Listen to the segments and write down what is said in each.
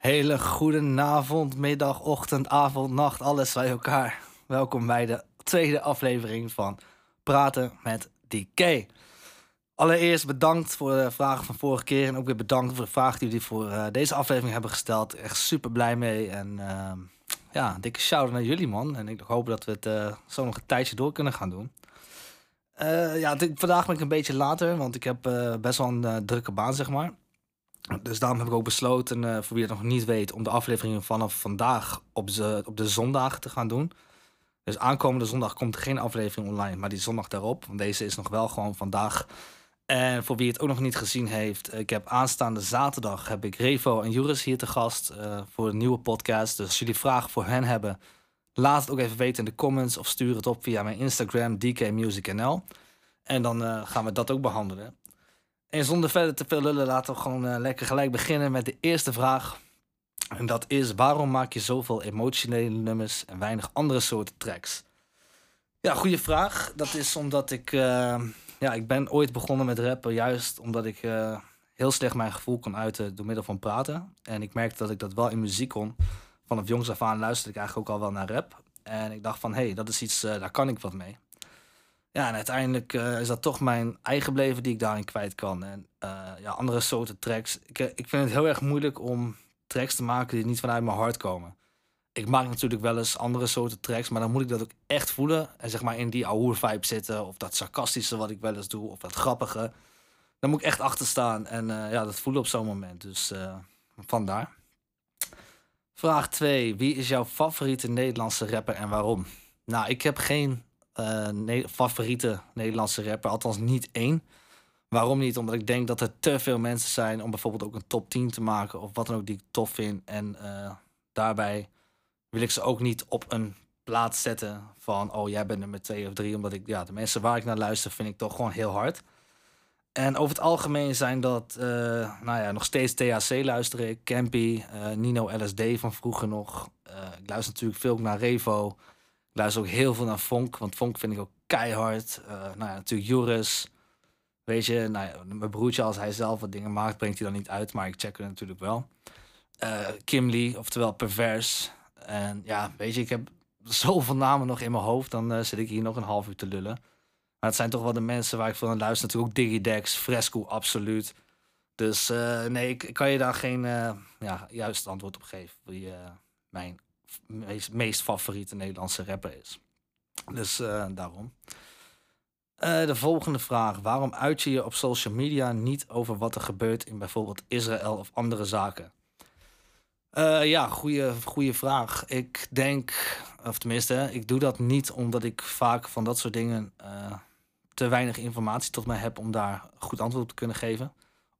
Hele goede avond, middag, ochtend, avond, nacht, alles bij elkaar. Welkom bij de tweede aflevering van Praten met DK. Allereerst bedankt voor de vragen van vorige keer. En ook weer bedankt voor de vragen die jullie voor uh, deze aflevering hebben gesteld. Echt super blij mee. En uh, ja, dikke shout naar jullie, man. En ik hoop dat we het uh, zo nog een tijdje door kunnen gaan doen. ja, vandaag ben ik een beetje later, want ik heb best wel een drukke baan, zeg maar. Dus daarom heb ik ook besloten, uh, voor wie het nog niet weet, om de afleveringen vanaf vandaag op, de, op de zondag te gaan doen. Dus aankomende zondag komt er geen aflevering online, maar die zondag daarop. Want deze is nog wel gewoon vandaag. En voor wie het ook nog niet gezien heeft, ik heb aanstaande zaterdag heb ik Revo en Juris hier te gast uh, voor een nieuwe podcast. Dus als jullie vragen voor hen hebben, laat het ook even weten in de comments of stuur het op via mijn Instagram DKMusicNL. En dan uh, gaan we dat ook behandelen. En zonder verder te veel lullen, laten we gewoon uh, lekker gelijk beginnen met de eerste vraag. En dat is: waarom maak je zoveel emotionele nummers en weinig andere soorten tracks? Ja, goede vraag. Dat is omdat ik. Uh, ja, ik ben ooit begonnen met rappen juist omdat ik uh, heel slecht mijn gevoel kon uiten door middel van praten. En ik merkte dat ik dat wel in muziek kon. Vanaf jongs af aan luisterde ik eigenlijk ook al wel naar rap. En ik dacht van, hé, hey, dat is iets, daar kan ik wat mee. Ja, en uiteindelijk uh, is dat toch mijn eigen leven die ik daarin kwijt kan. En uh, ja, andere soorten tracks. Ik, eh, ik vind het heel erg moeilijk om tracks te maken die niet vanuit mijn hart komen. Ik maak natuurlijk wel eens andere soorten tracks, maar dan moet ik dat ook echt voelen. En zeg maar in die ouwe vibe zitten. Of dat sarcastische wat ik wel eens doe. Of dat grappige. Dan moet ik echt achter staan. En ja, dat voelen op zo'n moment. Dus vandaar. Vraag 2. Wie is jouw favoriete Nederlandse rapper en waarom? Nou, ik heb geen uh, favoriete Nederlandse rapper. Althans niet één. Waarom niet? Omdat ik denk dat er te veel mensen zijn om bijvoorbeeld ook een top 10 te maken. Of wat dan ook die ik tof vind. En uh, daarbij wil ik ze ook niet op een plaats zetten van... oh, jij bent nummer twee of drie. Omdat ik, ja, de mensen waar ik naar luister vind ik toch gewoon heel hard. En over het algemeen zijn dat, uh, nou ja, nog steeds THC luisteren ik. Campy, Nino LSD van vroeger nog. ik luister natuurlijk veel naar Revo... Ik luister ook heel veel naar Fonk, want Fonk vind ik ook keihard. Uh, nou ja, natuurlijk Joris. Weet je, nou mijn broertje, als hij zelf wat dingen maakt, brengt hij dan niet uit, maar ik check het natuurlijk wel. Uh, Kim Lee, oftewel Pervers. En ja, weet je, ik heb zoveel namen nog in mijn hoofd, dan uh, zit ik hier nog een half uur te lullen. Maar het zijn toch wel de mensen waar ik aan luister. Natuurlijk ook Digidex, Fresco, absoluut. Dus nee, ik, kan je daar geen ja, juist antwoord op geven. Wie mijn meest, meest favoriete Nederlandse rapper is. Dus uh, daarom. Uh, de volgende vraag. Waarom uit je je op social media niet over wat er gebeurt in bijvoorbeeld Israël of andere zaken? Uh, ja, goede, goede vraag. Ik denk, of tenminste, ik doe dat niet omdat ik vaak van dat soort dingen te weinig informatie tot mij heb om daar goed antwoord op te kunnen geven.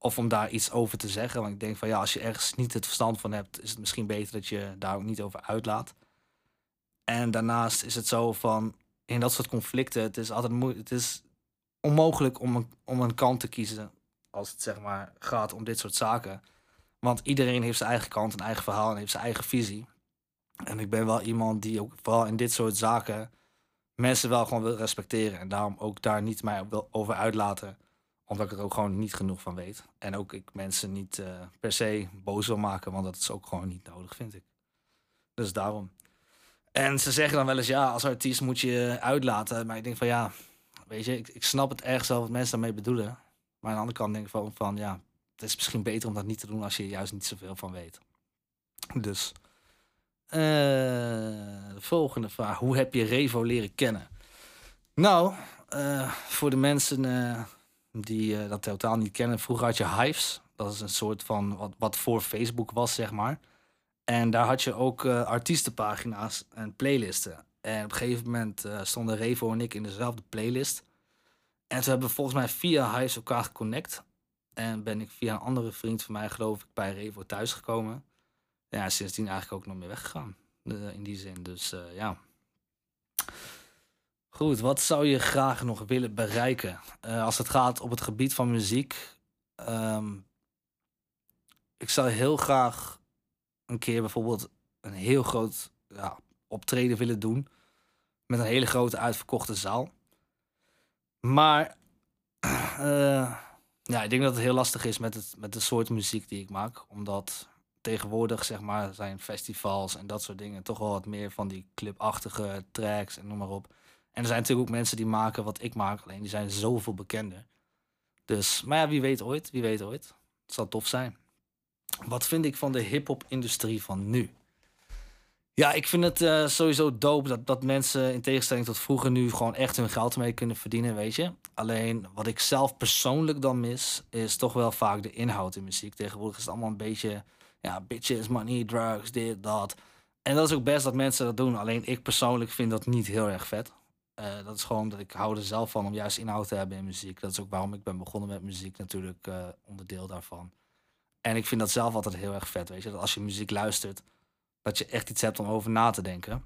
Of om daar iets over te zeggen. Want ik denk van ja, als je ergens niet het verstand van hebt, is het misschien beter dat je daar ook niet over uitlaat. En daarnaast is het zo van in dat soort conflicten, het is altijd moeilijk. Het is onmogelijk om een, om een kant te kiezen als het zeg maar gaat om dit soort zaken. Want iedereen heeft zijn eigen kant, een eigen verhaal en heeft zijn eigen visie. En ik ben wel iemand die ook vooral in dit soort zaken mensen wel gewoon wil respecteren. En daarom ook daar niet mij over uitlaten omdat ik er ook gewoon niet genoeg van weet. En ook ik mensen niet uh, per se boos wil maken, want dat is ook gewoon niet nodig, vind ik. Dus daarom. En ze zeggen dan wel eens, ja, als artiest moet je uitlaten. Maar ik denk van ja, weet je, ik, ik snap het ergens wel wat mensen daarmee bedoelen. Maar aan de andere kant denk ik van, van ja, het is misschien beter om dat niet te doen als je juist niet zoveel van weet. Dus. Uh, de volgende vraag. Hoe heb je Revo leren kennen? Nou, uh, voor de mensen die uh, dat totaal niet kennen. Vroeger had je Hives. Dat is een soort van wat, wat voor Facebook was, zeg maar. En daar had je ook uh, artiestenpagina's en playlisten. En op een gegeven moment uh, stonden Revo en ik in dezelfde playlist. En toen hebben we volgens mij via Hives elkaar geconnect. En ben ik via een andere vriend van mij, geloof ik, bij Revo thuisgekomen. Ja, sindsdien eigenlijk ook nog meer weggegaan. in die zin. Dus ja. Goed, wat zou je graag nog willen bereiken uh, als het gaat op het gebied van muziek? Um, ik zou heel graag een keer bijvoorbeeld een heel groot ja, optreden willen doen. Met een hele grote uitverkochte zaal. Maar uh, ja, ik denk dat het heel lastig is met, het, met de soort muziek die ik maak. Omdat tegenwoordig, zeg maar, zijn festivals en dat soort dingen toch wel wat meer van die clubachtige tracks en noem maar op. En er zijn natuurlijk ook mensen die maken wat ik maak, alleen die zijn zoveel bekender. Dus, maar ja, wie weet ooit, wie weet ooit. Het zal tof zijn. Wat vind ik van de hip-hop-industrie van nu? Ja, ik vind het uh, sowieso dope dat, dat mensen in tegenstelling tot vroeger nu gewoon echt hun geld mee kunnen verdienen, weet je. Alleen wat ik zelf persoonlijk dan mis, is toch wel vaak de inhoud in muziek. Tegenwoordig is het allemaal een beetje, ja, bitches, money, drugs, dit, dat. En dat is ook best dat mensen dat doen. Alleen ik persoonlijk vind dat niet heel erg vet. Uh, dat is gewoon dat ik hou er zelf van om juist inhoud te hebben in muziek. Dat is ook waarom ik ben begonnen met muziek, natuurlijk uh, onderdeel daarvan. En ik vind dat zelf altijd heel erg vet, weet je. Dat als je muziek luistert, dat je echt iets hebt om over na te denken.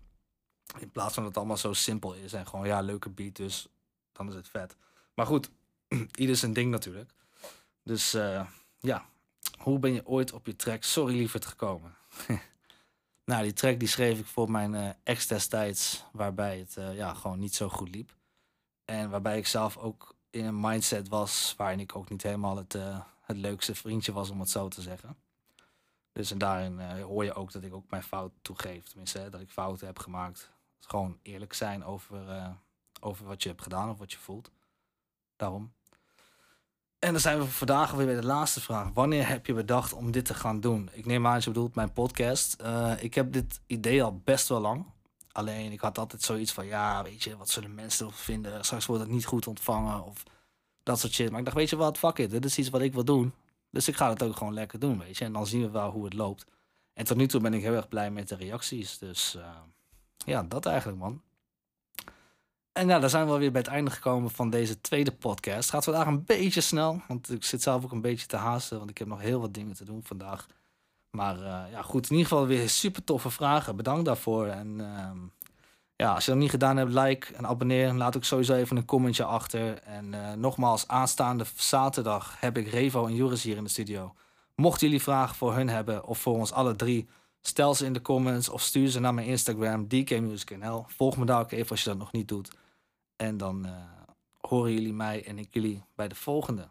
In plaats van dat het allemaal zo simpel is en gewoon, ja, leuke beat, dus dan is het vet. Maar goed, ieder zijn ding natuurlijk. Dus uh, ja, hoe ben je ooit op je track Sorry Lieverd gekomen? nou, die track die schreef ik voor mijn uh, ex destijds, waarbij het uh, ja, gewoon niet zo goed liep. En waarbij ik zelf ook in een mindset was waarin ik ook niet helemaal het, het leukste vriendje was, om het zo te zeggen. Dus en daarin hoor je ook dat ik ook mijn fout toegeef. Tenminste, hè, dat ik fouten heb gemaakt. Gewoon eerlijk zijn over, over wat je hebt gedaan of wat je voelt. Daarom. En dan zijn we vandaag weer bij de laatste vraag. Wanneer heb je bedacht om dit te gaan doen? Ik neem aan, je bedoelt mijn podcast. Uh, ik heb dit idee al best wel lang. Alleen ik had altijd zoiets van, ja, weet je, wat zullen mensen vinden? Straks wordt het niet goed ontvangen of dat soort shit. Maar ik dacht, weet je wat, fuck it, dit is iets wat ik wil doen. Dus ik ga het ook gewoon lekker doen, weet je. En dan zien we wel hoe het loopt. En tot nu toe ben ik heel erg blij met de reacties. Dus uh, ja, dat eigenlijk, man. En ja, dan zijn we alweer bij het einde gekomen van deze tweede podcast. Gaat vandaag een beetje snel, want ik zit zelf ook een beetje te haasten, want ik heb nog heel wat dingen te doen vandaag. Maar uh, ja, goed, in ieder geval weer super toffe vragen. Bedankt daarvoor. En uh, ja, als je dat niet gedaan hebt, like en abonneer. Laat ook sowieso even een commentje achter. En uh, nogmaals, aanstaande zaterdag heb ik Revo en Joris hier in de studio. Mochten jullie vragen voor hun hebben of voor ons alle drie, stel ze in de comments of stuur ze naar mijn Instagram, DKMusicNL. Volg me daar ook even als je dat nog niet doet. En dan uh, horen jullie mij en ik jullie bij de volgende.